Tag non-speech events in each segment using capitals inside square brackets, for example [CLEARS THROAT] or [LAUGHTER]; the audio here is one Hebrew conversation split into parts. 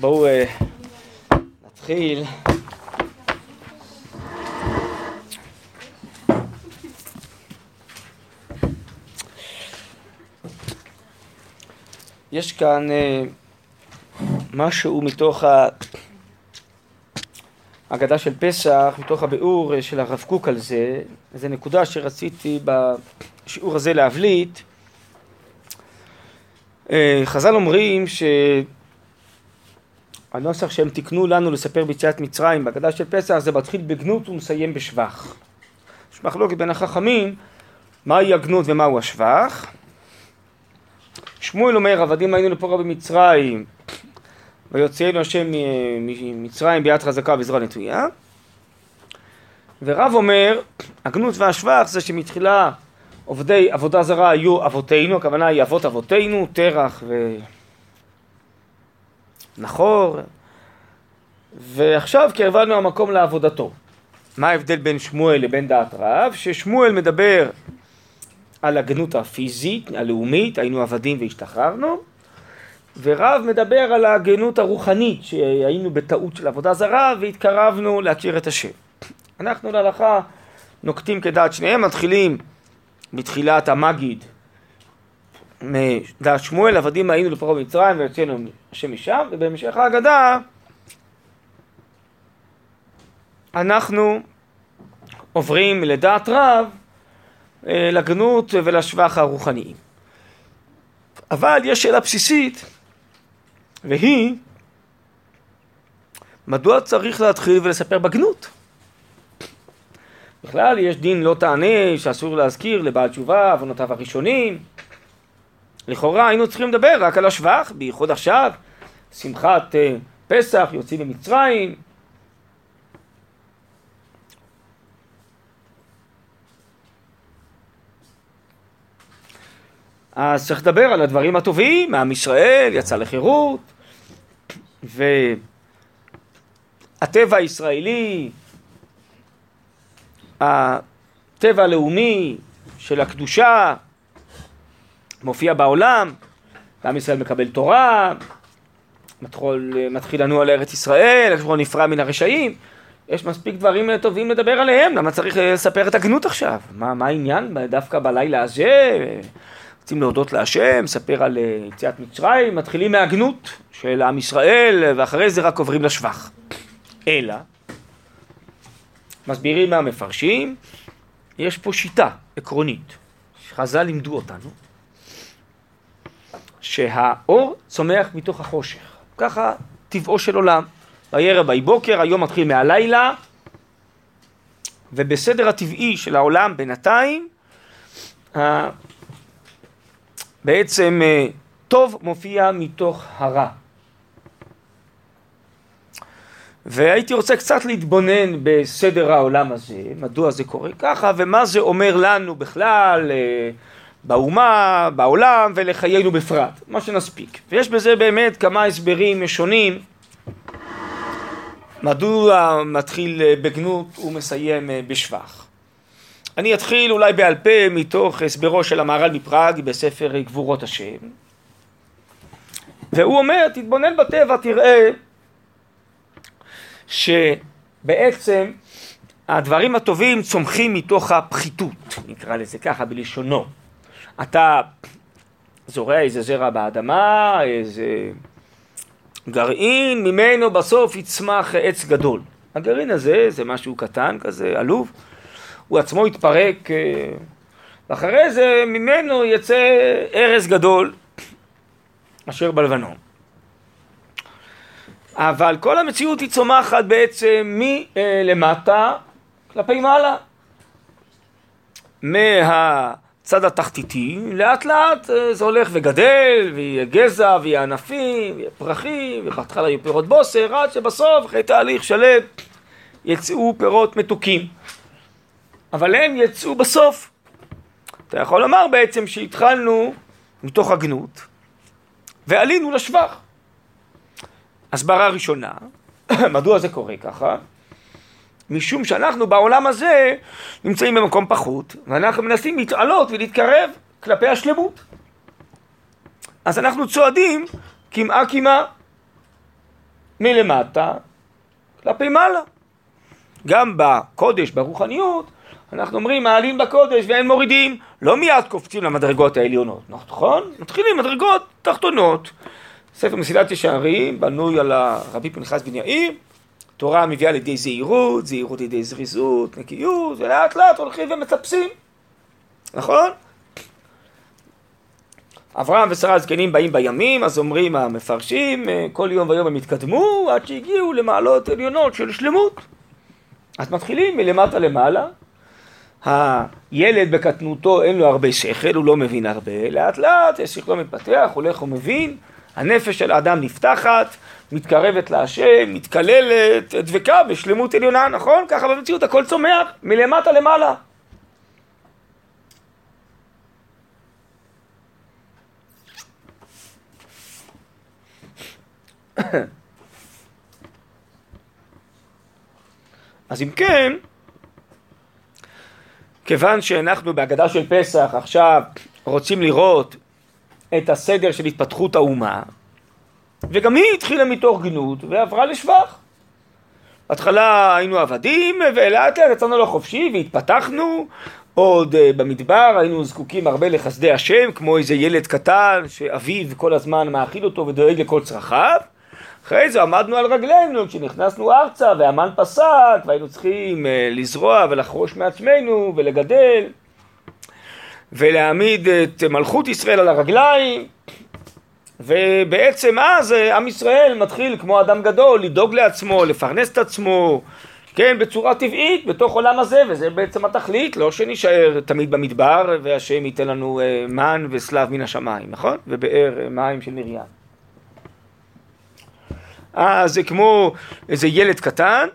בואו אה, נתחיל. יש כאן אה, משהו מתוך ההגדה של פסח, מתוך הביאור אה, של הרב קוק על זה, זו נקודה שרציתי בשיעור הזה להבליט. אה, חז"ל אומרים שהנוסח שהם תיקנו לנו לספר ביציאת מצרים בהגדה של פסח זה מתחיל בגנות ומסיים בשבח. יש מחלוקת בין החכמים מהי הגנות ומהו השבח. שמואל אומר עבדים היינו לפורה במצרים ויוציאנו השם ממצרים ביד חזקה ובזרוע נטויה ורב אומר הגנות והשבח זה שמתחילה עובדי עבודה זרה היו אבותינו, הכוונה היא אבות אבותינו, תרח ונחור ועכשיו קרבנו המקום לעבודתו. מה ההבדל בין שמואל לבין דעת רב? ששמואל מדבר על הגנות הפיזית, הלאומית, היינו עבדים והשתחררנו, ורב מדבר על הגנות הרוחנית, שהיינו בטעות של עבודה זרה והתקרבנו להכיר את השם. אנחנו להלכה נוקטים כדעת שניהם, מתחילים בתחילת המגיד מדעת שמואל, עבדים היינו לפרעה במצרים ויוצאנו השם משם, ובהמשך ההגדה אנחנו עוברים לדעת רב אה, לגנות ולשבח הרוחניים. אבל יש שאלה בסיסית, והיא, מדוע צריך להתחיל ולספר בגנות? בכלל יש דין לא תענה שאסור להזכיר לבעל תשובה, עוונותיו הראשונים. לכאורה היינו צריכים לדבר רק על השבח, בייחוד עכשיו, שמחת אה, פסח, יוצאים ממצרים, אז צריך לדבר על הדברים הטובים, עם ישראל יצא לחירות, והטבע הישראלי, הטבע הלאומי של הקדושה מופיע בעולם, עם ישראל מקבל תורה, מתחיל, מתחיל לנוע לארץ ישראל, כבר נפרע מן הרשעים, יש מספיק דברים טובים לדבר עליהם, למה צריך לספר את הגנות עכשיו? מה, מה העניין דווקא בלילה הזה? רוצים להודות להשם, מספר על אה, יציאת מצרים, מתחילים מהגנות של עם ישראל, ואחרי זה רק עוברים לשבח. אלא, מסבירים מהמפרשים, יש פה שיטה עקרונית, שחז"ל לימדו אותנו, שהאור צומח מתוך החושך. ככה טבעו של עולם. בערב ויהי בוקר, היום מתחיל מהלילה, ובסדר הטבעי של העולם בינתיים, בעצם אה, טוב מופיע מתוך הרע. והייתי רוצה קצת להתבונן בסדר העולם הזה, מדוע זה קורה ככה, ומה זה אומר לנו בכלל אה, באומה, בעולם ולחיינו בפרט, מה שנספיק. ויש בזה באמת כמה הסברים שונים, מדוע מתחיל בגנות ומסיים בשבח. אני אתחיל אולי בעל פה מתוך הסברו של המהר"ל מפראג בספר גבורות השם. והוא אומר, תתבונן בטבע, תראה שבעצם הדברים הטובים צומחים מתוך הפחיתות, נקרא לזה ככה בלשונו. אתה זורע איזה זרע באדמה, איזה גרעין, ממנו בסוף יצמח עץ גדול. הגרעין הזה זה משהו קטן כזה, עלוב. הוא עצמו יתפרק, אה, ואחרי זה ממנו יצא ארז גדול אשר בלבנון. אבל כל המציאות היא צומחת בעצם מלמטה כלפי מעלה. מהצד התחתיתי, לאט לאט אה, זה הולך וגדל, ויהיה גזע, ויהיה ענפים, ויהיה פרחים, ובהתחלה יהיו פירות בוסר, עד שבסוף, אחרי תהליך שלם, יצאו פירות מתוקים. אבל הם יצאו בסוף. אתה יכול לומר בעצם שהתחלנו מתוך הגנות ועלינו לשבח. הסברה ראשונה, [COUGHS] מדוע זה קורה ככה? משום שאנחנו בעולם הזה נמצאים במקום פחות ואנחנו מנסים להתעלות ולהתקרב כלפי השלמות. אז אנחנו צועדים קמעה קמעה, מלמטה כלפי מעלה. גם בקודש, ברוחניות, אנחנו אומרים מעלים בקודש ואין מורידים, לא מיד קופצים למדרגות העליונות, נכון? מתחילים מדרגות תחתונות. ספר מסילת ישרים בנוי על הרבי פנחס בן יאיר, תורה מביאה לידי זהירות, זהירות לידי זריזות, נקיות, ולאט לאט הולכים ומטפסים, נכון? אברהם ושרה הזקנים באים בימים, אז אומרים המפרשים, כל יום ויום הם התקדמו עד שהגיעו למעלות עליונות של שלמות. אז מתחילים מלמטה למעלה, הילד בקטנותו אין לו הרבה שכל, הוא לא מבין הרבה, לאט לאט שכלו מתפתח, הולך ומבין, הנפש של האדם נפתחת, מתקרבת להשם, מתקללת, דבקה בשלמות עליונה, נכון? ככה במציאות הכל צומח, מלמטה למעלה. [COUGHS] אז אם כן, כיוון שאנחנו בהגדה של פסח עכשיו רוצים לראות את הסדר של התפתחות האומה, וגם היא התחילה מתוך גנות ועברה לשבח. בהתחלה היינו עבדים ולאט לאט יצאנו לחופשי והתפתחנו. עוד אה, במדבר היינו זקוקים הרבה לחסדי השם כמו איזה ילד קטן שאביו כל הזמן מאכיל אותו ודואג לכל צרכיו. אחרי זה עמדנו על רגלינו כשנכנסנו ארצה והמן פסק והיינו צריכים אה, לזרוע ולחרוש מעצמנו ולגדל ולהעמיד את מלכות ישראל על הרגליים ובעצם אז אה, עם ישראל מתחיל כמו אדם גדול לדאוג לעצמו, לפרנס את עצמו, כן, בצורה טבעית בתוך עולם הזה, וזה בעצם התכלית, לא שנישאר תמיד במדבר והשם ייתן לנו אה, מן וסלב מן השמיים, נכון? ובאר מים של מרים. אה, זה כמו איזה ילד קטן,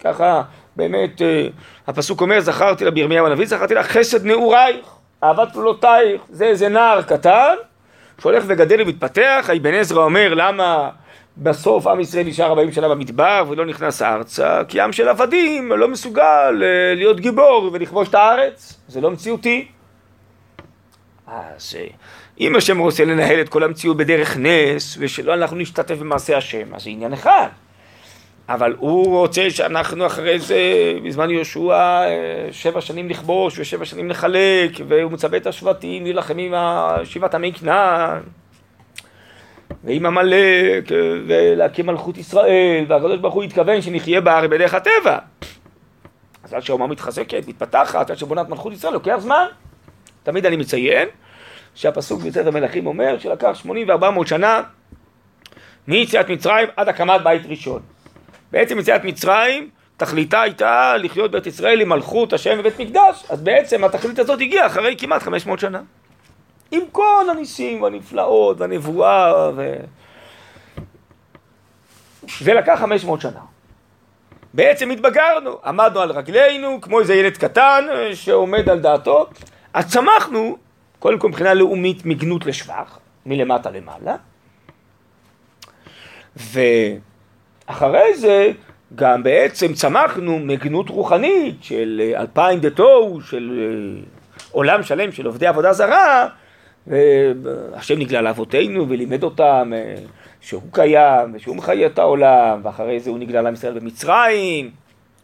ככה באמת אה, הפסוק אומר, זכרתי לה בירמיהו הנביא, זכרתי לה חסד נעורייך, אהבת פעולותייך, זה איזה נער קטן שהולך וגדל ומתפתח, האבן עזרא אומר למה בסוף עם ישראל נשאר 40 שנה במדבר ולא נכנס ארצה, כי עם של עבדים לא מסוגל אה, להיות גיבור ולכבוש את הארץ, זה לא מציאותי. אז אם השם רוצה לנהל את כל המציאות בדרך נס, ושלא אנחנו נשתתף במעשה השם, אז זה עניין אחד. אבל הוא רוצה שאנחנו אחרי זה, בזמן יהושע, אה, שבע שנים לכבוש ושבע שנים לחלק, והוא מצווה את השבטים להילחם עם שבעת עמי כנען, ועם עמלק, ולהקים מלכות ישראל, והקדוש ברוך הוא התכוון שנחיה בארץ בדרך הטבע. אז עד שהאומה מתחזקת, מתפתחת, עד שבונת מלכות ישראל, לוקח זמן. תמיד אני מציין שהפסוק בספר מלכים אומר שלקח שמונים וארבע מאות שנה מיציאת מצרים עד הקמת בית ראשון. בעצם יציאת מצרים, תכליתה הייתה לחיות בית ישראל עם מלכות השם ובית מקדש, אז בעצם התכלית הזאת הגיעה אחרי כמעט 500 שנה. עם כל הניסים והנפלאות והנבואה ו... זה לקח 500 שנה. בעצם התבגרנו, עמדנו על רגלינו כמו איזה ילד קטן שעומד על דעתו, אז צמחנו, קודם כל מבחינה לאומית מגנות לשבח, מלמטה למעלה, ו... אחרי זה גם בעצם צמחנו מגנות רוחנית של אה, אלפיים דתו, של אה, עולם שלם של עובדי עבודה זרה, והשם נגלה לאבותינו ולימד אותם אה, שהוא קיים ושהוא מחיה את העולם, ואחרי זה הוא נגלה לעם ישראל במצרים,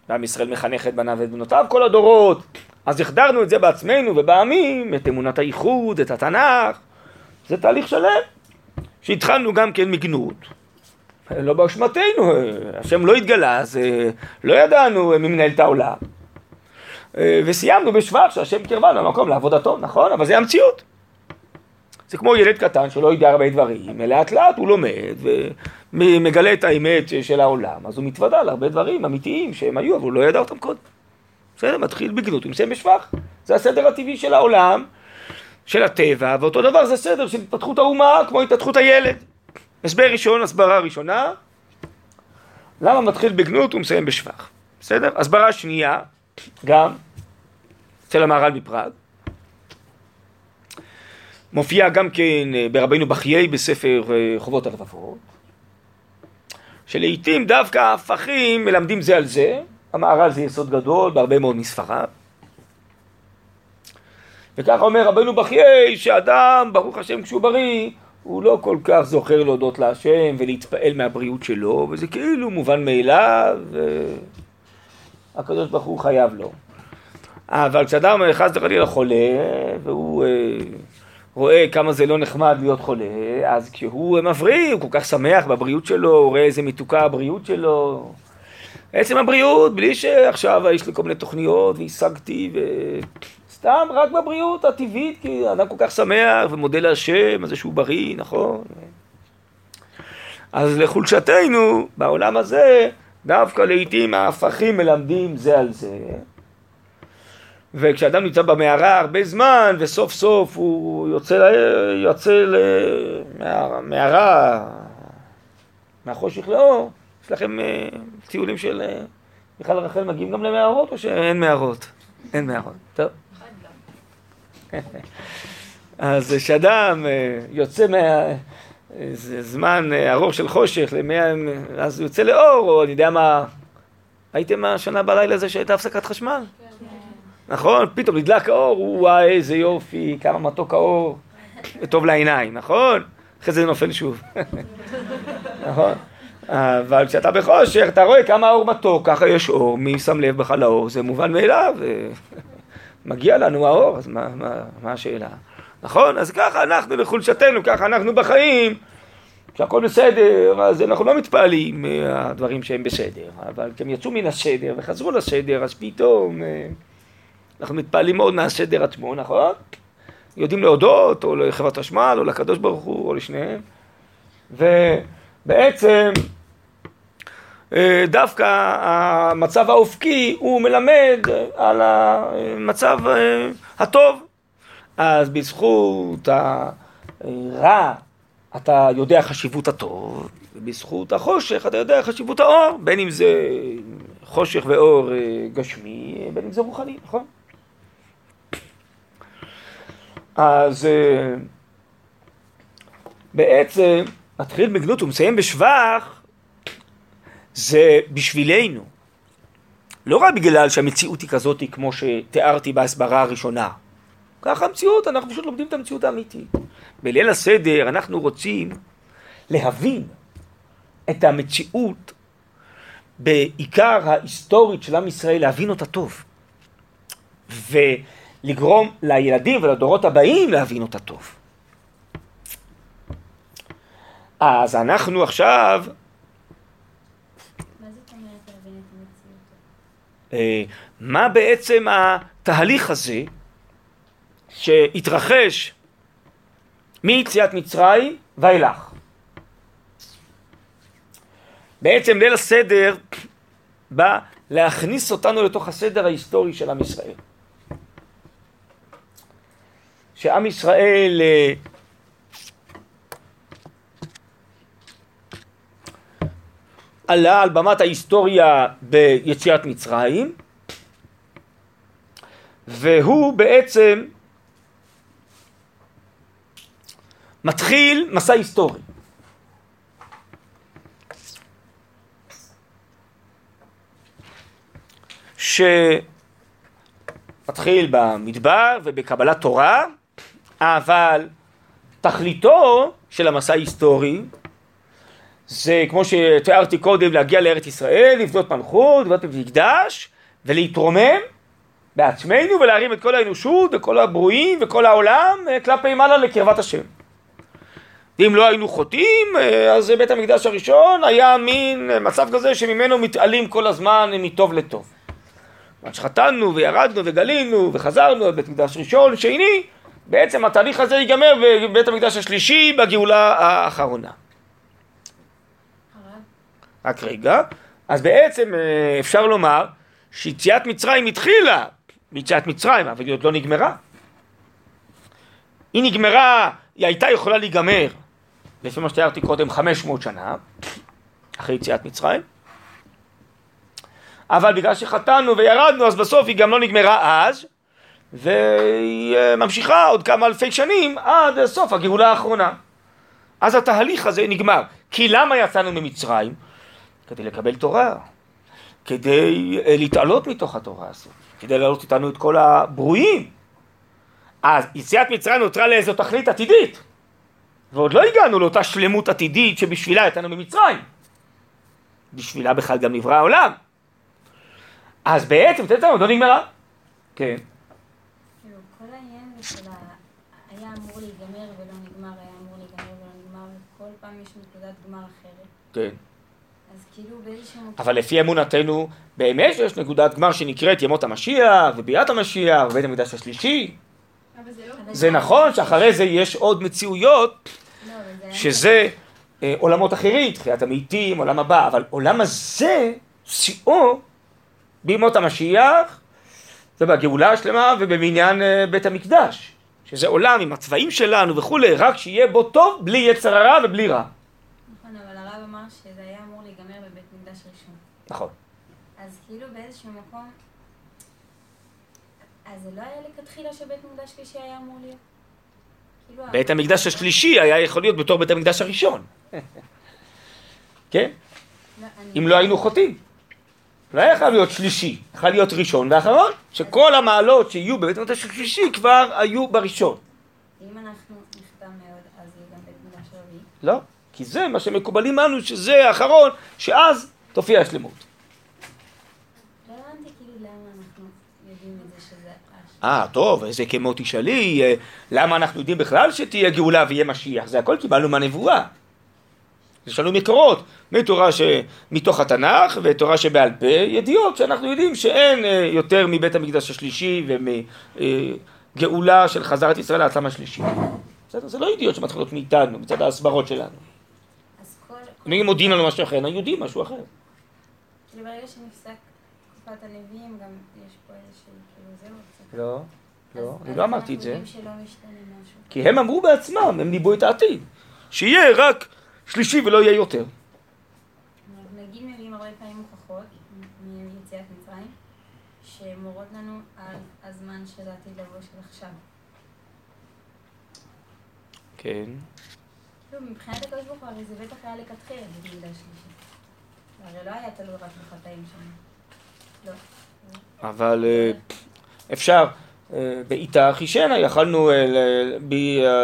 ועם ישראל מחנך את בניו ואת בנותיו כל הדורות. אז החדרנו את זה בעצמנו ובעמים, את אמונת הייחוד, את התנ"ך. זה תהליך שלם, שהתחלנו גם כן מגנות. לא באשמתנו, השם לא התגלה, אז אה, לא ידענו מי מנהל את העולם. אה, וסיימנו בשבח שהשם קרבנו למקום לעבודתו, נכון? אבל זה המציאות. זה כמו ילד קטן שלא יודע הרבה דברים, לאט לאט הוא לומד ומגלה את האמת של העולם, אז הוא מתוודע להרבה דברים אמיתיים שהם היו, אבל הוא לא ידע אותם קודם. בסדר, מתחיל בגנות ומסיים בשבח. זה הסדר הטבעי של העולם, של הטבע, ואותו דבר זה סדר של התפתחות האומה כמו התפתחות הילד. הסבר ראשון, הסברה ראשונה, למה מתחיל בגנות ומסיים בשבח. בסדר? הסברה שנייה, גם אצל המהר"ל בפראג, מופיע גם כן אה, ברבינו בחיי בספר אה, חובות הלבבות, שלעיתים דווקא ההפכים מלמדים זה על זה, המהר"ל זה יסוד גדול בהרבה מאוד מספריו. וככה אומר רבנו בחיי שאדם, ברוך השם כשהוא בריא, הוא לא כל כך זוכר להודות להשם ולהתפעל מהבריאות שלו, וזה כאילו מובן מאליו, והקדוש ברוך הוא חייב לו. אבל כשאדם חס וחלילה חולה, והוא אה, רואה כמה זה לא נחמד להיות חולה, אז כשהוא מבריא, הוא כל כך שמח בבריאות שלו, הוא רואה איזה מתוקה הבריאות שלו. עצם הבריאות, בלי שעכשיו יש לי כל מיני תוכניות והשגתי ו... סתם רק בבריאות הטבעית, כי אדם כל כך שמח ומודה להשם על זה שהוא בריא, נכון? אז לחולשתנו, בעולם הזה, דווקא לעיתים ההפכים מלמדים זה על זה. וכשאדם נמצא במערה הרבה זמן, וסוף סוף הוא יוצא, יוצא למערה, מהחושך לאור, יש לכם אה, טיולים של אה, מיכל רחל מגיעים גם למערות או שאין מערות? אין מערות, טוב. אז כשאדם אה, יוצא מהזמן ארוך של חושך, אז הוא יוצא לאור, או אני יודע מה, הייתם השנה בלילה הזה שהייתה הפסקת חשמל? כן. נכון? פתאום נדלק האור, וואי איזה יופי, כמה מתוק האור, וטוב לעיניים, נכון? אחרי זה נופל שוב, [LAUGHS] נכון? אבל כשאתה בחושך, אתה רואה כמה האור מתוק, ככה יש אור, מי שם לב בכלל לאור, זה מובן מאליו, מגיע לנו האור, אז מה, מה, מה השאלה? נכון? אז ככה אנחנו לחולשתנו, ככה אנחנו בחיים, כשהכל בסדר, אז אנחנו לא מתפעלים מהדברים שהם בסדר, אבל כשהם יצאו מן הסדר וחזרו לסדר, אז פתאום... אה, אנחנו מתפעלים מאוד מהסדר עצמו, נכון? יודעים להודות, או לחברת חשמל, או לקדוש ברוך הוא, או לשניהם. ובעצם דווקא המצב האופקי הוא מלמד על המצב אה, הטוב. אז בזכות הרע אתה יודע חשיבות הטוב, ובזכות החושך אתה יודע חשיבות האור, בין אם זה חושך ואור אה, גשמי, בין אם זה רוחני, נכון? אז אה, בעצם מתחיל בגנות ומסיים בשבח זה בשבילנו. לא רק בגלל שהמציאות היא כזאת כמו שתיארתי בהסברה הראשונה. ככה המציאות, אנחנו פשוט לומדים את המציאות האמיתית. בליל הסדר אנחנו רוצים להבין את המציאות בעיקר ההיסטורית של עם ישראל, להבין אותה טוב. ו... לגרום לילדים ולדורות הבאים להבין אותה טוב. אז אנחנו עכשיו... אה, מה בעצם התהליך הזה שהתרחש מיציאת מצרים ואילך? בעצם ליל הסדר בא להכניס אותנו לתוך הסדר ההיסטורי של עם ישראל. שעם ישראל עלה על במת ההיסטוריה ביציאת מצרים והוא בעצם מתחיל מסע היסטורי. שמתחיל במדבר ובקבלת תורה אבל תכליתו של המסע ההיסטורי זה כמו שתיארתי קודם להגיע לארץ ישראל, לבנות מלכות, לבנות מקדש ולהתרומם בעצמנו ולהרים את כל האנושות וכל הברואים וכל העולם אה, כלפי מעלה לקרבת השם. ואם לא היינו חוטאים, אה, אז בית המקדש הראשון היה מין מצב כזה שממנו מתעלים כל הזמן מטוב לטוב. עד שחטאנו וירדנו וגלינו וחזרנו לבית מקדש ראשון, שני, בעצם התהליך הזה ייגמר בבית המקדש השלישי בגאולה האחרונה. רק רגע. אז בעצם אה, אפשר לומר שיציאת מצרים התחילה ביציאת מצרים, אבל היא עוד לא נגמרה. היא נגמרה, היא הייתה יכולה להיגמר, לפי מה שתיארתי קודם, 500 שנה, אחרי יציאת מצרים. אבל בגלל שחטאנו וירדנו, אז בסוף היא גם לא נגמרה אז, והיא אה, ממשיכה עוד כמה אלפי שנים עד סוף הגאולה האחרונה. אז התהליך הזה נגמר. כי למה יצאנו ממצרים? כדי לקבל תורה, כדי אה, להתעלות מתוך התורה הזאת, כדי להעלות איתנו את כל הברואים. אז יציאת מצרים נותרה לאיזו תכלית עתידית. ועוד לא הגענו לאותה שלמות עתידית שבשבילה יצאנו ממצרים. בשבילה בכלל גם נברא העולם. אז בעצם, תן לנו, לא נגמרה. כן. כל העניין של. היה אמור להיגמר ולא נגמר, היה אמור להיגמר ולא נגמר, וכל פעם יש נקודת גמר אחרת. כן. כאילו באיזשהו. אבל לפי אמונתנו, באמת יש נקודת גמר שנקראת ימות המשיח, וביאת המשיח, ובית המקדש השלישי. זה לא... נכון שאחרי זה יש עוד מציאויות, לא, שזה אה, עולמות אחרים, תחיית המתים, עולם הבא, אבל עולם הזה, שיאו, בימות המשיח, זה בגאולה השלמה ובמניין אה, בית המקדש, שזה עולם עם הצבעים שלנו וכולי, רק שיהיה בו טוב, בלי יצר הרע ובלי רע. נכון, אבל הרב אמר שזה היה אמור להיגמר בבית מקדש ראשון. נכון. אז כאילו באיזשהו מקום... אז זה לא היה לכתחילה שבית מקדש שלישי היה אמור להיות? כאילו, בית המקדש השלישי היה יכול להיות בתור בית המקדש הראשון. [LAUGHS] כן? לא, אני- אם לא היינו חוטאים. לא היה חייב להיות שלישי, יכול להיות ראשון ואחרון, שכל המעלות שיהיו בבית המקדש השלישי כבר היו בראשון. אם אנחנו נחתם מאוד, אז יהיה גם בית מקדש רביעי. לא, כי זה מה שמקובלים לנו שזה האחרון, שאז תופיע השלמות. לא כאילו אנחנו אה, טוב, זה כמו תשאלי, אה, למה אנחנו יודעים בכלל שתהיה גאולה ויהיה משיח? זה הכל קיבלנו מהנבואה. יש לנו מקורות, מתורה ש... מתוך התנ"ך ותורה שבעל פה, ידיעות שאנחנו יודעים שאין אה, יותר מבית המקדש השלישי ומגאולה של חזרת ישראל לעצם השלישי. בסדר? זה לא ידיעות שמתחילות מאיתנו, מצד ההסברות שלנו. אז כל... אם מודיעים לנו משהו אחר, היינו יודעים משהו אחר. כאילו ברגע שנפסק תקופת הנביאים, גם יש פה איזושהי, כאילו זהו. קצת. לא, לא, אני לא אמרתי את זה. כי הם אמרו בעצמם, הם ניבאו את העתיד. שיהיה רק שלישי ולא יהיה יותר. נגיד מביאים הרבה פעמים הוכחות מיציאת מצרים, שמורות לנו על הזמן של העתיד לבוא של עכשיו. כן. מבחינת הקדוש ברוך הוא, הרי זה בטח היה לכתחילה בית מקדש שלישי. הרי לא היה תלוי רק בחטאים שם. לא. אבל אה, אפשר, אה, בעיטה חישנה, יכלנו אה,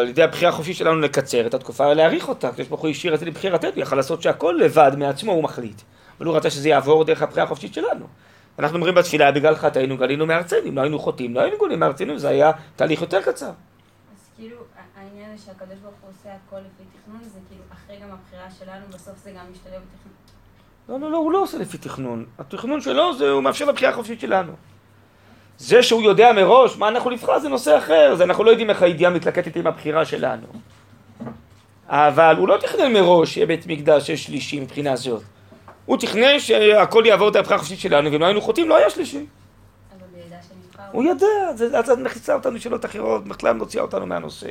על ידי הבחירה החופשית שלנו לקצר את התקופה, להאריך אותה. הקדוש ברוך הוא השאיר את זה לבחירתנו, יכל לעשות שהכל לבד מעצמו הוא מחליט. אבל הוא רצה שזה יעבור דרך הבחירה החופשית שלנו. אנחנו אומרים בתפילה, בגלל חטאינו גלינו מארצנו, אם לא היינו חוטאים, לא היינו גולים מארצנו, זה היה תהליך יותר קצר. אז כאילו, העניין הזה שהקדוש ברוך הוא עושה הכל לפי תכנון, זה כאילו אחרי גם הבחירה שלנו, בסוף זה גם משתלב בתכנון. לא, לא, לא, הוא לא עושה לפי תכנון. התכנון שלו זה, הוא מאפשר לבחירה החופשית שלנו. זה שהוא יודע מראש מה אנחנו נבחר זה נושא אחר, זה אנחנו לא יודעים איך הידיעה מתלקטת עם הבחירה שלנו. אבל הוא לא תכנן מראש שיהיה בית מקדש שלישי מבחינה זאת. הוא תכנן שהכל יעבור את הבחירה החופשית שלנו, ואם לא היינו חוטאים לא היה שלישי. הוא יודע, אז את מכניסה אותנו שאלות אחרות, בכלל מוציאה אותנו מהנושא.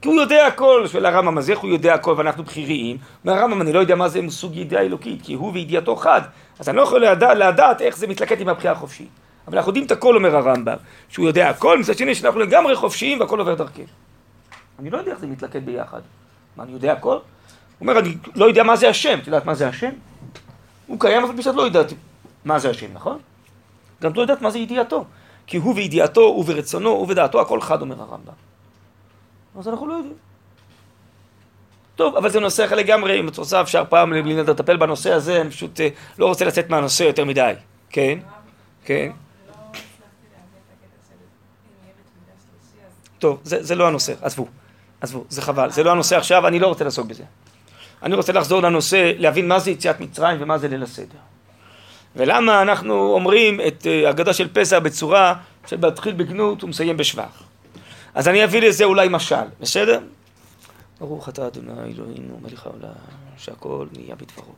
כי הוא יודע הכל, של הרמב"ם, אז איך הוא יודע הכל ואנחנו בכיריים? מהרמב"ם אני לא יודע מה זה סוג ידיעה אלוקית, כי הוא וידיעתו חד. אז אני לא יכול לדע, לדעת איך זה מתלקט עם הבחירה החופשית. אבל אנחנו יודעים את הכל, אומר הרמב"ם, שהוא יודע הכל, מצד שני שאנחנו לגמרי חופשיים והכל עובר דרכנו. אני לא יודע איך זה מתלכד ביחד. מה, אני יודע הכל? הוא אומר, אני לא יודע מה זה השם. את יודעת מה זה השם? הוא קיים, אבל פשוט לא יודעת מה זה השם, נכון? גם לא יודעת מה זה ידיעתו. כי הוא וידיעתו, הוא ודעתו, הכל חד, אומר הרמב"ם. אז אנחנו לא יודעים. טוב, אבל זה נושא אחר לגמרי, אם את רוצה אפשר פעם לטפל בנושא הזה, אני פשוט אה, לא רוצה לצאת מהנושא יותר מדי. כן? כן? טוב, זה, זה לא הנושא, עזבו. עזבו, זה חבל, זה לא הנושא עכשיו, אני לא רוצה לעסוק בזה. אני רוצה לחזור לנושא, להבין מה זה יציאת מצרים ומה זה ליל הסדר. ולמה אנחנו אומרים את אה, הגדה של פסח בצורה של בגנות ומסיים בשבח. אז אני אביא לזה אולי משל, בסדר? ברוך אתה אדוני אלוהינו מלך העולם, שהכל נהיה בדברו.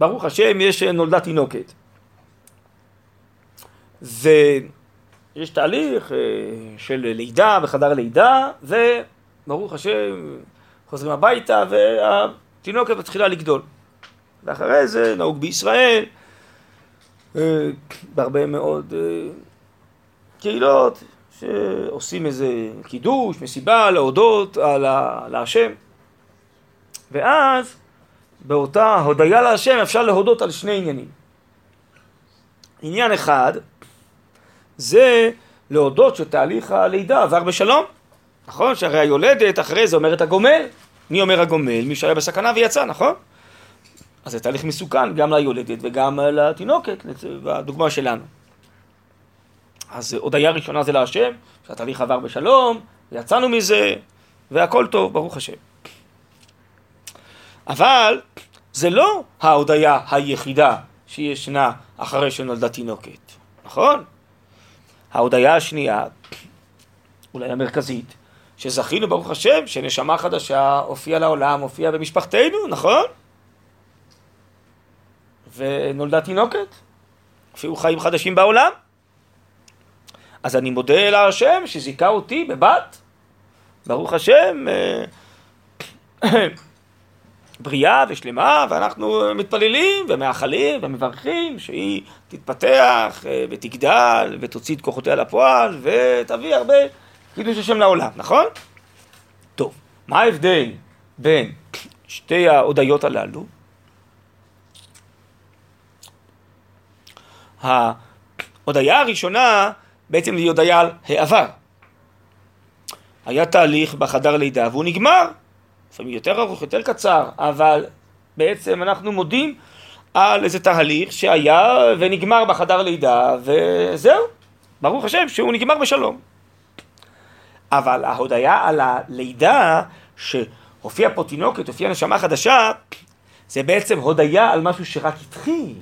ברוך השם, יש אה, נולדה תינוקת. ויש תהליך אה, של לידה וחדר לידה, וברוך השם, חוזרים הביתה והתינוקת מתחילה לגדול. ואחרי זה נהוג בישראל, אה, בהרבה מאוד אה, קהילות, שעושים איזה קידוש, מסיבה, להודות על ה- להשם. ואז באותה הודיה להשם אפשר להודות על שני עניינים. עניין אחד זה להודות שתהליך הלידה עבר בשלום. נכון? שהרי היולדת אחרי זה אומרת הגומל. מי אומר הגומל? מי שהיה בסכנה ויצא, נכון? אז זה תהליך מסוכן גם ליולדת וגם לתינוקת, בדוגמה שלנו. אז הודיה ראשונה זה להשם, שהתהליך עבר בשלום, יצאנו מזה, והכל טוב, ברוך השם. אבל זה לא ההודיה היחידה שישנה אחרי שנולדה תינוקת, נכון? ההודיה השנייה, אולי המרכזית, שזכינו ברוך השם שנשמה חדשה הופיעה לעולם, הופיעה במשפחתנו, נכון? ונולדה תינוקת, הופיעו חיים חדשים בעולם. אז אני מודה להשם שזיכה אותי בבת, ברוך השם, אה, [COUGHS] בריאה ושלמה, ואנחנו מתפללים ומאחלים ומברכים שהיא תתפתח אה, ותגדל ותוציא את כוחותיה לפועל ותביא הרבה קידוש השם לעולם, נכון? טוב, מה ההבדל בין שתי ההודיות הללו? ההודיה הראשונה בעצם היא הודיה על העבר. היה תהליך בחדר לידה והוא נגמר, לפעמים יותר ארוך, יותר קצר, אבל בעצם אנחנו מודים על איזה תהליך שהיה ונגמר בחדר לידה וזהו, ברוך השם שהוא נגמר בשלום. אבל ההודיה על הלידה שהופיעה פה תינוקת, הופיעה נשמה חדשה, זה בעצם הודיה על משהו שרק התחיל.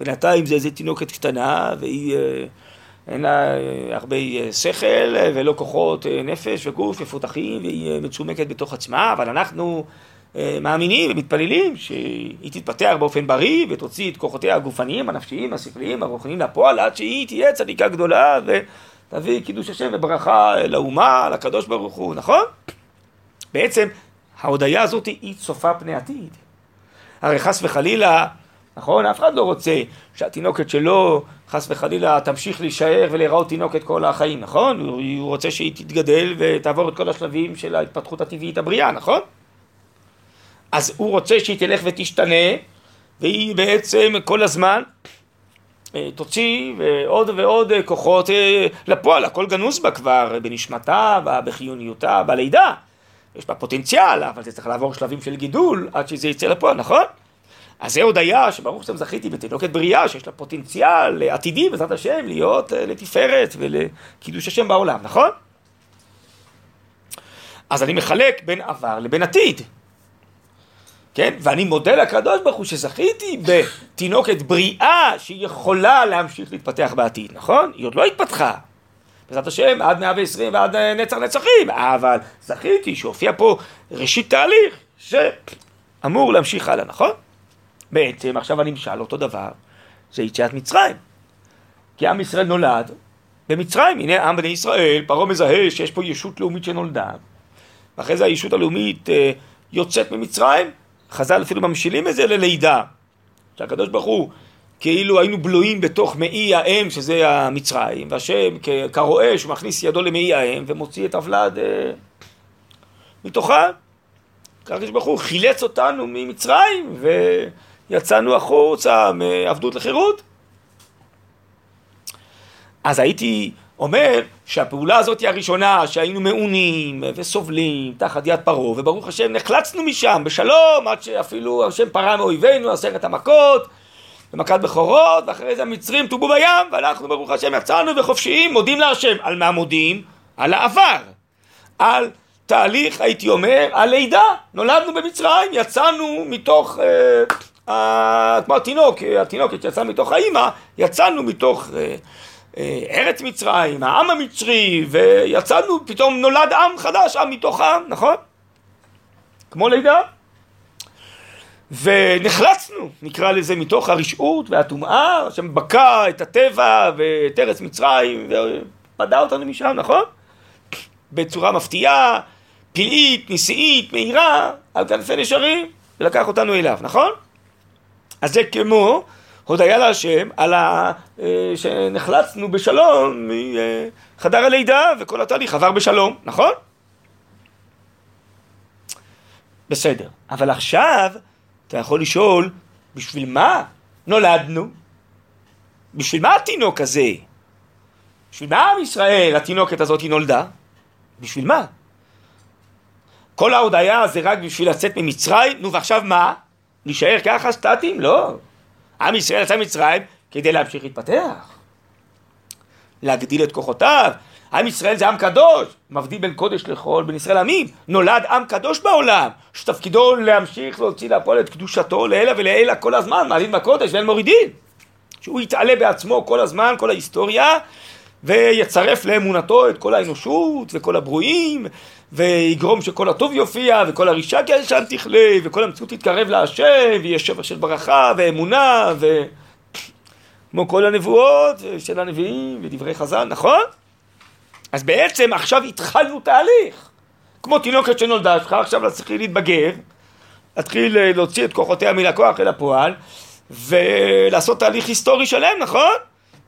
בינתיים זה איזה תינוקת קטנה והיא... אה, אין לה אה, הרבה אה, שכל ולא כוחות נפש וגוף מפותחים והיא מצומקת בתוך עצמה, אבל אנחנו מאמינים ומתפללים שהיא תתפתח באופן בריא ותוציא את כוחותיה הגופניים, הנפשיים, השכליים, הרוחניים לפועל עד שהיא תהיה צדיקה גדולה ותביא קידוש השם וברכה לאומה, לקדוש ברוך הוא, נכון? בעצם ההודיה הזאת היא צופה פני עתיד. הרי חס וחלילה נכון? אף אחד לא רוצה שהתינוקת שלו, חס וחלילה, תמשיך להישאר ולהיראות תינוקת כל החיים, נכון? הוא, רוצה שהיא תתגדל ותעבור את כל השלבים של ההתפתחות הטבעית הבריאה, נכון? אז הוא רוצה שהיא תלך ותשתנה, והיא בעצם כל הזמן תוציא עוד ועוד כוחות אה, לפועל, הכל גנוז בה כבר, בנשמתה, בחיוניותה, בלידה. יש בה פוטנציאל, אבל זה צריך לעבור שלבים של גידול עד שזה יצא לפועל, נכון? אז זה הודיה שברוך השם זכיתי בתינוקת בריאה שיש לה פוטנציאל עתידי בעזרת השם להיות אה, לתפארת ולקידוש השם בעולם, נכון? אז אני מחלק בין עבר לבין עתיד. כן? ואני מודה לקדוש ברוך הוא שזכיתי בתינוקת בריאה שיכולה להמשיך להתפתח בעתיד, נכון? היא עוד לא התפתחה. בעזרת השם עד 120 ועד אה, נצח נצחים, אבל זכיתי שהופיע פה ראשית תהליך שאמור להמשיך הלאה, נכון? בעצם עכשיו הנמשל אותו דבר, זה יציאת מצרים. כי עם ישראל נולד במצרים, הנה עם בני ישראל, פרעה מזהה שיש פה ישות לאומית שנולדה, ואחרי זה הישות הלאומית אה, יוצאת ממצרים, חז"ל אפילו ממשילים את זה ללידה, שהקדוש ברוך הוא כאילו היינו בלויים בתוך מעי האם שזה המצרים, והשם כרועה שהוא מכניס ידו למעי האם ומוציא את הוולד אה, מתוכה. הקדוש ברוך הוא חילץ אותנו ממצרים ו... יצאנו החוצה מעבדות לחירות. אז הייתי אומר שהפעולה הזאת היא הראשונה שהיינו מעונים וסובלים תחת יד פרעה וברוך השם נחלצנו משם בשלום עד שאפילו השם פרה מאויבינו עשרת המכות ומכת בכורות ואחרי זה המצרים טובו בים ואנחנו ברוך השם יצאנו וחופשיים מודים להשם. על מה מודים? על העבר. על תהליך הייתי אומר הלידה נולדנו במצרים יצאנו מתוך אה, כמו התינוק, התינוקת שיצאה מתוך האימא, יצאנו מתוך אה, אה, ארץ מצרים, העם המצרי, ויצאנו, פתאום נולד עם חדש, עם מתוך העם, נכון? כמו לידה. ונחלצנו, נקרא לזה, מתוך הרשעות והטומאה, השם בקע את הטבע ואת ארץ מצרים ופדה אותנו משם, נכון? בצורה מפתיעה, פלאית, נשיאית, מהירה, על כנפי נשרים, ולקח אותנו אליו, נכון? אז זה כמו הודיה להשם על ה... אה, שנחלצנו בשלום מחדר הלידה וכל התהליך עבר בשלום, נכון? בסדר, אבל עכשיו אתה יכול לשאול, בשביל מה נולדנו? בשביל מה התינוק הזה? בשביל מה עם ישראל התינוקת הזאת נולדה? בשביל מה? כל ההודיה זה רק בשביל לצאת ממצרים, נו ועכשיו מה? להישאר ככה סטטיים? לא. עם ישראל יצא ממצרים כדי להמשיך להתפתח. להגדיל את כוחותיו. עם ישראל זה עם קדוש, מבדיל בין קודש לחול, בין ישראל עמים. נולד עם קדוש בעולם, שתפקידו להמשיך להוציא לפועל את קדושתו לעילא ולעילא כל הזמן, מעלים בקודש ואין מורידין. שהוא יתעלה בעצמו כל הזמן, כל ההיסטוריה, ויצרף לאמונתו את כל האנושות וכל הברואים, ויגרום שכל הטוב יופיע, וכל הרישה כעשן תכלה, וכל המציאות תתקרב להשם, ויהיה שפע של ברכה ואמונה, ו... כמו כל הנבואות של הנביאים ודברי חז"ל, נכון? אז בעצם עכשיו התחלנו תהליך. כמו תינוקת שנולדה שלך, עכשיו צריך להתבגר, להתחיל אה, להוציא את כוחותיה מן הכוח אל הפועל, ולעשות תהליך היסטורי שלם, נכון?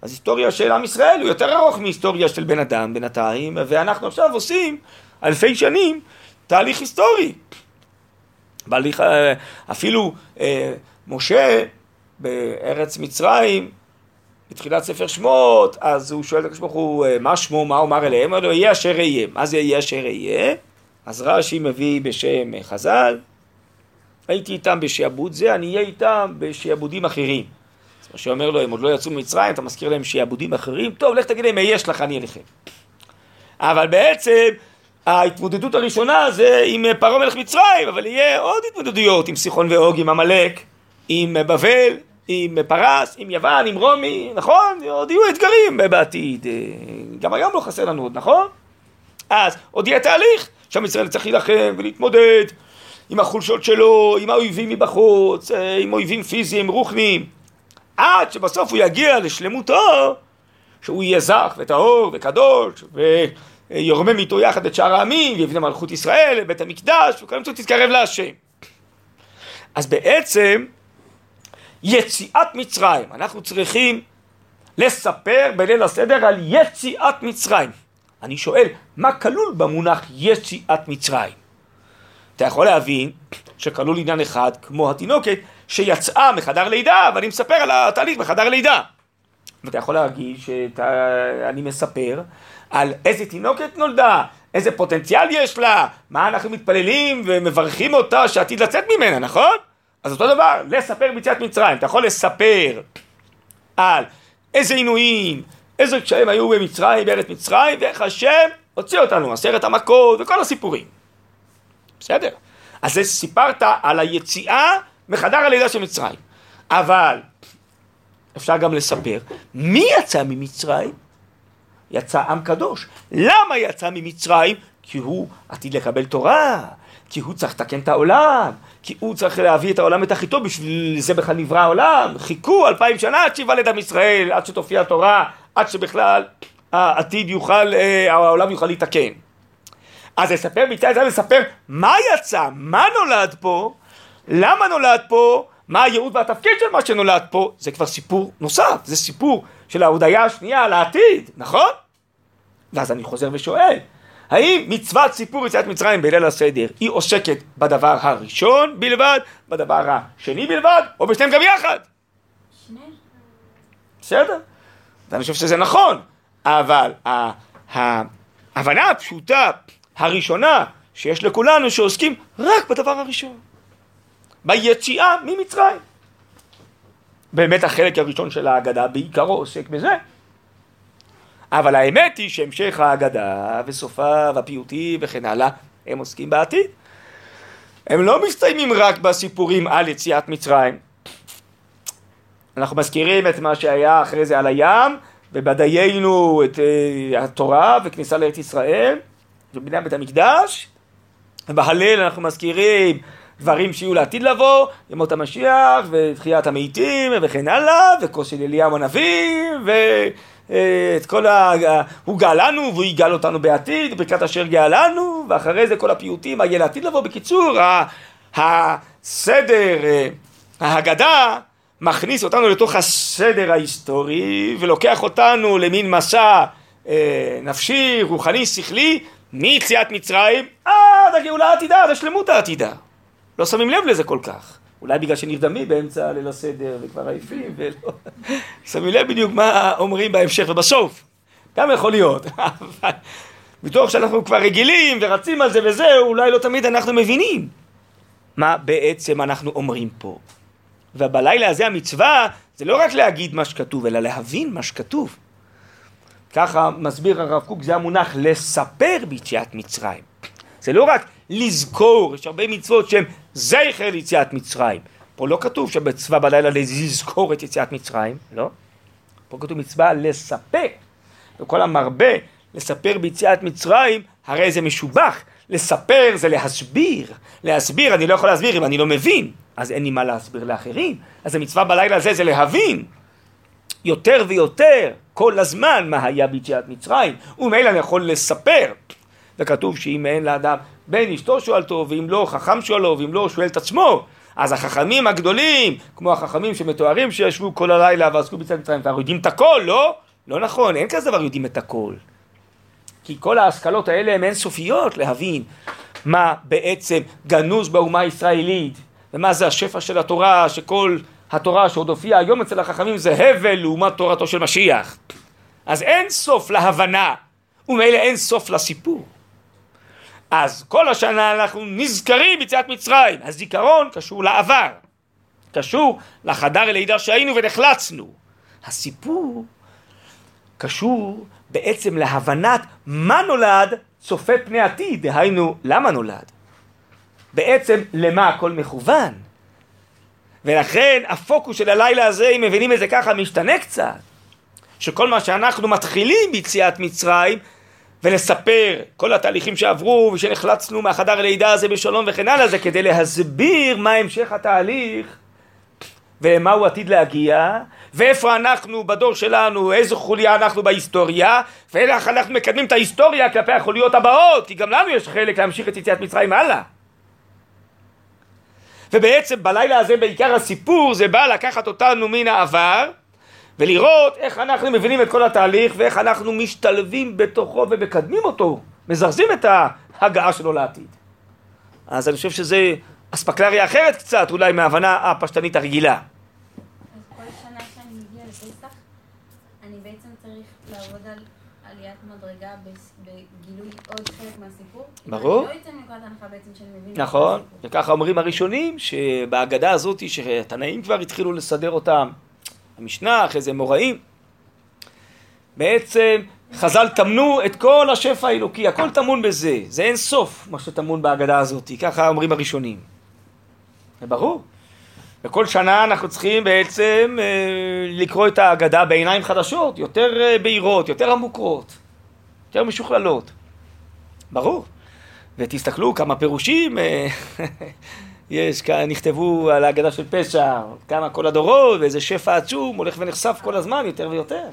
אז היסטוריה של עם ישראל הוא יותר ארוך מהיסטוריה של בן אדם בינתיים, ואנחנו עכשיו עושים אלפי שנים תהליך היסטורי. בהליך, אה, אפילו אה, משה בארץ מצרים, בתחילת ספר שמות, אז הוא שואל את הקדוש ברוך הוא, אה, מה שמו, מה אומר אליהם? הוא אומר לו, יהיה אשר יהיה. מה זה יהיה אשר יהיה? אז רש"י מביא בשם חז"ל, הייתי איתם בשעבוד זה, אני אהיה איתם בשעבודים אחרים. אז משה אומר לו, הם עוד לא יצאו ממצרים, אתה מזכיר להם שעבודים אחרים? טוב, לך תגיד להם, מה יש לך, אני אליכם. אבל בעצם, ההתמודדות הראשונה זה עם פרעה מלך מצרים, אבל יהיה עוד התמודדויות עם סיחון ואוג, עם עמלק, עם בבל, עם פרס, עם יוון, עם רומי, נכון? עוד יהיו אתגרים בעתיד. גם היום לא חסר לנו עוד, נכון? אז עוד יהיה תהליך, שם ישראל צריך להילחם ולהתמודד עם החולשות שלו, עם האויבים מבחוץ, עם אויבים פיזיים, רוחניים, עד שבסוף הוא יגיע לשלמותו, שהוא יהיה זך וטהור וקדוש, ויורמם איתו יחד את שאר העמים, ויבנה מלכות ישראל, בית המקדש, וכל המצוות תתקרב להשם. אז בעצם, יציאת מצרים, אנחנו צריכים לספר בליל הסדר על יציאת מצרים. אני שואל, מה כלול במונח יציאת מצרים? אתה יכול להבין שכלול עניין אחד, כמו התינוקת, שיצאה מחדר לידה, ואני מספר על התהליך בחדר לידה. ואתה יכול להגיד שאני מספר על איזה תינוקת נולדה, איזה פוטנציאל יש לה, מה אנחנו מתפללים ומברכים אותה שעתיד לצאת ממנה, נכון? אז אותו דבר, לספר ביציאת מצרים. אתה יכול לספר על איזה עינויים, איזה קשיים היו במצרים, בארץ מצרים, ואיך השם הוציא אותנו, עשרת המכות וכל הסיפורים. בסדר. אז זה סיפרת על היציאה מחדר הלידה של מצרים. אבל אפשר גם לספר מי יצא ממצרים? יצא עם קדוש. למה יצא ממצרים? כי הוא עתיד לקבל תורה, כי הוא צריך לתקן את העולם, כי הוא צריך להביא את העולם לתכליתו, בשביל זה בכלל נברא העולם. חיכו אלפיים שנה עד שיוולד עם ישראל, עד שתופיע התורה, עד שבכלל העתיד יוכל, אה, העולם יוכל להתקן. אז לספר מצד זה לספר מה יצא, מה נולד פה, למה נולד פה, מה הייעוד והתפקיד של מה שנולד פה, זה כבר סיפור נוסף, זה סיפור של ההודיה השנייה על העתיד, נכון? ואז אני חוזר ושואל, האם מצוות סיפור יציאת מצרים בליל הסדר היא עוסקת בדבר הראשון בלבד, בדבר השני בלבד, או בשניהם גם יחד? שניהם. בסדר? ואני חושב שזה נכון, אבל ההבנה הפשוטה הראשונה שיש לכולנו שעוסקים רק בדבר הראשון, ביציאה ממצרים. באמת החלק הראשון של ההגדה בעיקרו עוסק בזה. אבל האמת היא שהמשך ההגדה וסופה והפיוטים וכן הלאה, הם עוסקים בעתיד. הם לא מסתיימים רק בסיפורים על יציאת מצרים. אנחנו מזכירים את מה שהיה אחרי זה על הים, ובדיינו את uh, התורה וכניסה לארץ ישראל, ובני בית המקדש, ובהלל אנחנו מזכירים דברים שיהיו לעתיד לבוא, ימות המשיח, ותחיית המתים, וכן הלאה, וכוס של אליהו הנביא, ואת כל ה... הוא גאלנו, והוא יגאל אותנו בעתיד, ברכת אשר גאלנו, ואחרי זה כל הפיוטים, מה יהיה לעתיד לבוא. בקיצור, הסדר, ההגדה, מכניס אותנו לתוך הסדר ההיסטורי, ולוקח אותנו למין מסע אה, נפשי, רוחני, שכלי, מיציאת מצרים עד הגאולה העתידה, עד השלמות העתידה. לא שמים לב לזה כל כך. אולי בגלל שנרדמים באמצע ליל הסדר וכבר עייפים ולא... שמים לב בדיוק מה אומרים בהמשך ובסוף. גם יכול להיות. [LAUGHS] אבל מתוך שאנחנו כבר רגילים ורצים על זה וזה, אולי לא תמיד אנחנו מבינים מה בעצם אנחנו אומרים פה. ובלילה הזה המצווה זה לא רק להגיד מה שכתוב, אלא להבין מה שכתוב. ככה מסביר הרב קוק, זה המונח לספר ביציאת מצרים. זה לא רק לזכור, יש הרבה מצוות שהן זכר ליציאת מצרים. פה לא כתוב שבצבא בלילה לזכור את יציאת מצרים, לא. פה כתוב מצווה לספר. וכל המרבה לספר ביציאת מצרים, הרי זה משובח. לספר זה להסביר. להסביר, אני לא יכול להסביר אם אני לא מבין, אז אין לי מה להסביר לאחרים. אז המצווה בלילה הזה זה להבין. יותר ויותר, כל הזמן, מה היה ביציאת מצרים, ומילא אני יכול לספר. וכתוב שאם אין לאדם בן אשתו שואלתו, ואם לא חכם שואלו, ואם לא שואל את עצמו, אז החכמים הגדולים, כמו החכמים שמתוארים שישבו כל הלילה ועסקו ביציאת מצרים, כבר יודעים את הכל, לא? לא נכון, אין כזה דבר יודעים את הכל. כי כל ההשכלות האלה הן אינסופיות להבין מה בעצם גנוז באומה הישראלית, ומה זה השפע של התורה, שכל התורה שעוד הופיעה היום אצל החכמים זה הבל לעומת תורתו של משיח. אז אין סוף להבנה, ומילא אין סוף לסיפור. אז כל השנה אנחנו נזכרים ביציאת מצרים. הזיכרון קשור לעבר, קשור לחדר הלידה שהיינו ונחלצנו. הסיפור קשור בעצם להבנת מה נולד צופה פני עתיד, דהיינו למה נולד. בעצם למה הכל מכוון. ולכן הפוקוס של הלילה הזה, אם מבינים את זה ככה, משתנה קצת. שכל מה שאנחנו מתחילים ביציאת מצרים, ולספר כל התהליכים שעברו ושנחלצנו מהחדר הלידה הזה בשלום וכן הלאה, זה כדי להסביר מה המשך התהליך ולמה הוא עתיד להגיע, ואיפה אנחנו בדור שלנו, איזו חוליה אנחנו בהיסטוריה, ואיך אנחנו מקדמים את ההיסטוריה כלפי החוליות הבאות, כי גם לנו יש חלק להמשיך את יציאת מצרים הלאה. ובעצם בלילה הזה בעיקר הסיפור זה בא לקחת אותנו מן העבר ולראות איך אנחנו מבינים את כל התהליך ואיך אנחנו משתלבים בתוכו ומקדמים אותו, מזרזים את ההגעה שלו לעתיד. אז אני חושב שזה אספקלריה אחרת קצת אולי מההבנה הפשטנית הרגילה. אז כל שנה שאני מגיע לפסח, אני בעצם צריך לעבוד על עליית מדרגה בגילוי עוד חלק מהסיפור. ברור. לא יוצא מנקודת הנחה בעצם שאני מבין. נכון. וככה אומרים הראשונים שבהגדה הזאת שהתנאים כבר התחילו לסדר אותם, המשנה, אחרי זה מוראים, בעצם חז"ל טמנו את כל השפע האלוקי, הכל טמון בזה, זה אין סוף מה שטמון בהגדה הזאת, ככה אומרים הראשונים. זה ברור. וכל שנה אנחנו צריכים בעצם אה, לקרוא את ההגדה בעיניים חדשות, יותר אה, בהירות, יותר עמוקות, יותר משוכללות. ברור. ותסתכלו כמה פירושים אה, [LAUGHS] יש, נכתבו על ההגדה של פשע, כמה כל הדורות, ואיזה שפע עצום הולך ונחשף כל הזמן יותר ויותר.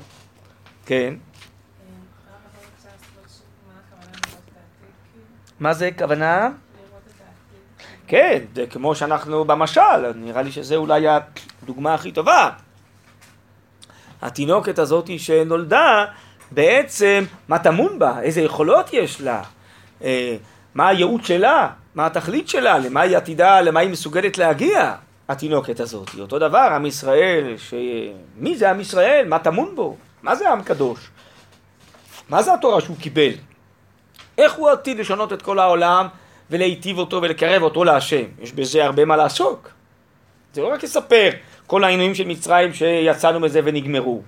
כן. מה זה כוונה? כן, זה כמו שאנחנו במשל, נראה לי שזה אולי הדוגמה הכי טובה. התינוקת הזאת שנולדה, בעצם, מה טמון בה? איזה יכולות יש לה? אה, מה הייעוד שלה? מה התכלית שלה? למה היא עתידה? למה היא מסוגלת להגיע? התינוקת הזאת. אותו דבר, עם ישראל, ש... מי זה עם ישראל? מה טמון בו? מה זה עם קדוש? מה זה התורה שהוא קיבל? איך הוא עתיד לשנות את כל העולם ולהיטיב אותו ולקרב אותו להשם? יש בזה הרבה מה לעסוק. זה לא רק לספר כל העינויים של מצרים שיצאנו מזה ונגמרו.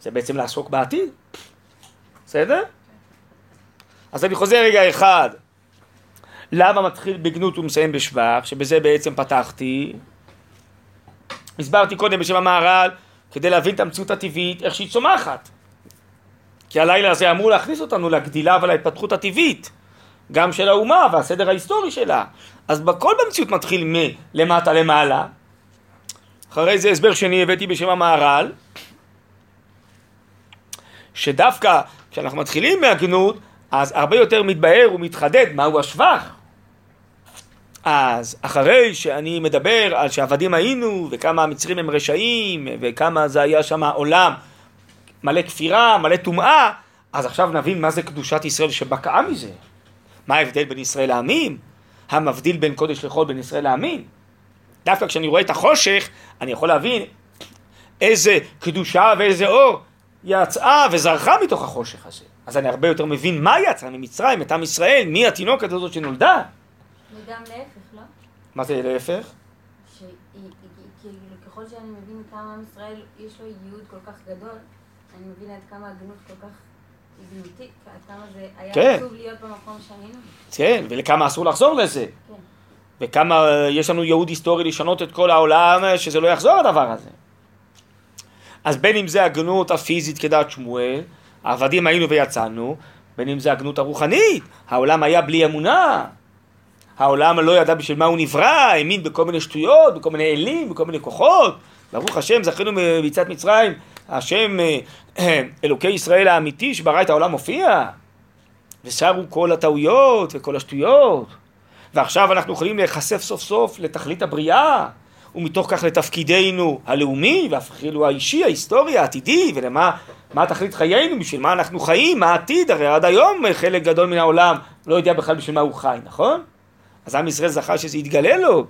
זה בעצם לעסוק בעתיד. בסדר? אז אני חוזר רגע אחד. למה מתחיל בגנות ומסיים בשבח, שבזה בעצם פתחתי. הסברתי קודם בשם המהר"ל, כדי להבין את המציאות הטבעית, איך שהיא צומחת. כי הלילה הזה אמור להכניס אותנו לגדילה ולהתפתחות הטבעית, גם של האומה והסדר ההיסטורי שלה. אז בכל במציאות מתחיל מלמטה למעלה. אחרי זה הסבר שני הבאתי בשם המהר"ל, שדווקא כשאנחנו מתחילים מהגנות, אז הרבה יותר מתבהר ומתחדד מהו השבח. אז אחרי שאני מדבר על שעבדים היינו, וכמה המצרים הם רשעים, וכמה זה היה שם עולם מלא כפירה, מלא טומאה, אז עכשיו נבין מה זה קדושת ישראל שבקעה מזה. מה ההבדל בין ישראל לעמים? המבדיל בין קודש לחול בין ישראל לעמים? דווקא כשאני רואה את החושך, אני יכול להבין איזה קדושה ואיזה אור יצאה וזרחה מתוך החושך הזה. אז אני הרבה יותר מבין מה יצא ממצרים, את עם ישראל, מי התינוקת הזאת שנולדה. וגם להפך, לא? מה זה להפך? היא- כאילו, שאני מבין כמה עם ישראל יש לו ייעוד כל כך גדול, אני מבין עד כמה הגנות כל כך גנותית, עד כמה זה היה כן. עצוב להיות במקום שהיינו. כן, ולכמה אסור לחזור לזה. כן. וכמה אה, יש לנו ייעוד היסטורי לשנות את כל העולם, אה, שזה לא יחזור הדבר הזה. אז בין אם זה הגנות הפיזית כדעת שמואל, עבדים היינו ויצאנו, בין אם זה הגנות הרוחנית, העולם היה בלי אמונה, העולם לא ידע בשביל מה הוא נברא, האמין בכל מיני שטויות, בכל מיני אלים, בכל מיני כוחות, ברוך השם זכינו מביצת מצרים, השם אה, [CLEARS THROAT] אלוקי ישראל האמיתי שברא את העולם מופיע, ושרו כל הטעויות וכל השטויות. ועכשיו אנחנו יכולים להיחשף סוף סוף לתכלית הבריאה, ומתוך כך לתפקידנו הלאומי, ואפילו האישי, ההיסטורי, העתידי, ולמה מה תכלית חיינו, בשביל מה אנחנו חיים, מה העתיד, הרי עד היום חלק גדול מן העולם לא יודע בכלל בשביל מה הוא חי, נכון? אז עם ישראל זכה שזה יתגלה לו,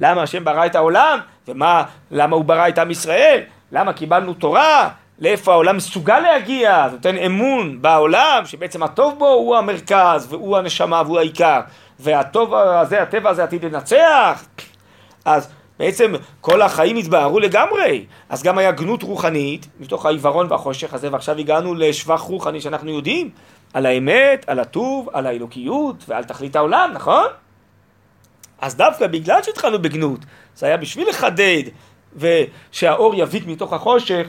למה השם ברא את העולם, ומה, למה הוא ברא את עם ישראל, למה קיבלנו תורה, לאיפה העולם מסוגל להגיע, זה נותן אמון בעולם, שבעצם הטוב בו הוא המרכז, והוא הנשמה והוא העיקר, והטוב הזה, הטבע הזה עתיד לנצח, אז בעצם כל החיים התבהרו לגמרי, אז גם היה גנות רוחנית, מתוך העיוורון והחושך הזה, ועכשיו הגענו לשבח רוחני שאנחנו יודעים, על האמת, על הטוב, על האלוקיות ועל תכלית העולם, נכון? אז דווקא בגלל שהתחלנו בגנות, זה היה בשביל לחדד ושהאור יביט מתוך החושך,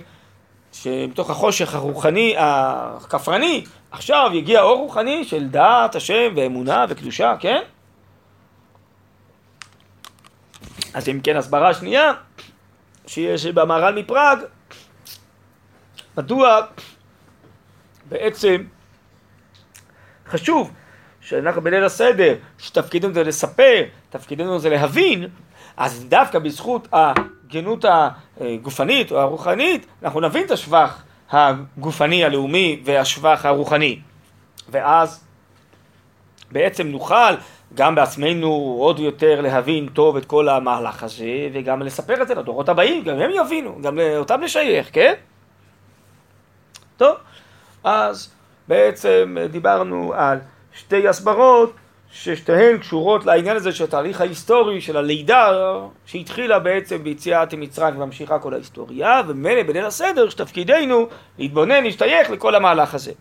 שמתוך החושך הרוחני, הכפרני, עכשיו יגיע אור רוחני של דעת השם ואמונה וקדושה, כן? אז אם כן, הסברה שנייה, שיש במהר"ל מפראג, מדוע בעצם חשוב שאנחנו בליל הסדר, שתפקידנו זה לספר, תפקידנו זה להבין, אז דווקא בזכות הגנות הגופנית או הרוחנית, אנחנו נבין את השבח הגופני הלאומי והשבח הרוחני. ואז בעצם נוכל גם בעצמנו עוד יותר להבין טוב את כל המהלך הזה, וגם לספר את זה לדורות הבאים, גם הם יבינו, גם אותם לשייך, כן? טוב, אז בעצם דיברנו על שתי הסברות ששתיהן קשורות לעניין הזה של התהליך ההיסטורי של הלידה שהתחילה בעצם ביציאת מצרים וממשיכה כל ההיסטוריה ומילא בליל הסדר שתפקידנו להתבונן, להשתייך לכל המהלך הזה.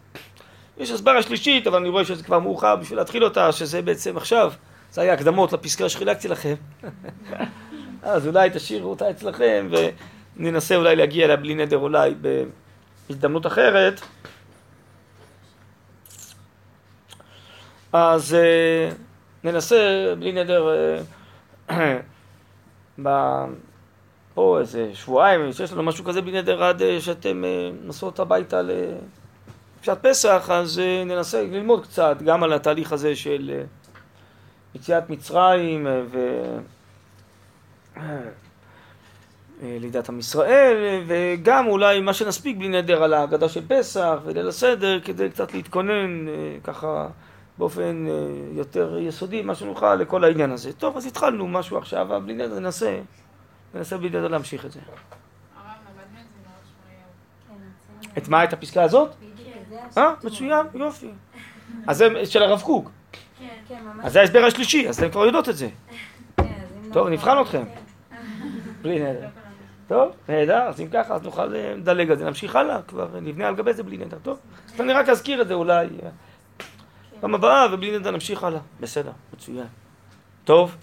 יש הסברה שלישית אבל אני רואה שזה כבר מאוחר בשביל להתחיל אותה שזה בעצם עכשיו זה היה הקדמות לפסקה שחילקתי לכם [LAUGHS] אז אולי תשאירו אותה אצלכם וננסה אולי להגיע אליה בלי נדר אולי בהזדמנות אחרת אז אה, ננסה בלי נדר אה, [CLEARS THROAT] ב- פה איזה שבועיים, שיש לנו משהו כזה בלי נדר עד אה, שאתם אה, נוסעות הביתה לפשט פסח, אז אה, ננסה ללמוד קצת גם על התהליך הזה של אה, יציאת מצרים אה, ו... אה, לידת עם ישראל, אה, וגם אולי מה שנספיק בלי נדר על ההגדה של פסח וליל הסדר, כדי קצת להתכונן אה, ככה באופן אה, יותר יסודי, מה שנוכל לכל העניין הזה. טוב, אז התחלנו משהו עכשיו, אבל בלי נדר ננסה, ננסה בלי נדר להמשיך את זה. את. כן, מה? את הפסקה הזאת? בדיוק, זה אה. מצוין, יופי. אז זה של הרב קוק. כן, כן. אז זה ההסבר השלישי, אז אתם כבר יודעות את זה. [LAUGHS] כן, טוב, לא- נבחן אתכם. בלי נדר. טוב, נהדר, אז אם ככה, אז נוכל אה, לדלג על זה, נמשיך הלאה, כבר נבנה על גבי זה בלי נדר. טוב, אז אני רק אזכיר את זה אולי אה, פעם הבאה, ובלי נדר נמשיך הלאה. בסדר, מצוין. טוב,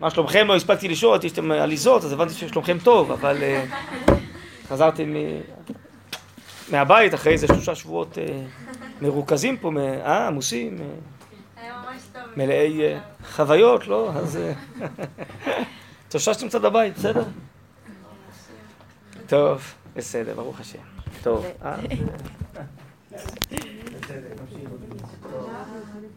מה שלומכם? לא הספקתי לשאול, יש לכם עליזות, אז הבנתי ששלומכם טוב, אבל אה, חזרתי מהבית אחרי איזה שלושה שבועות אה, מרוכזים פה, אה, עמוסים, אה. מלאי חוויות, לא? אז [LAUGHS] התאוששתם קצת בבית, בסדר? טוב, בסדר, ברוך השם. טוב. [LAUGHS] בסדר, נמשיך.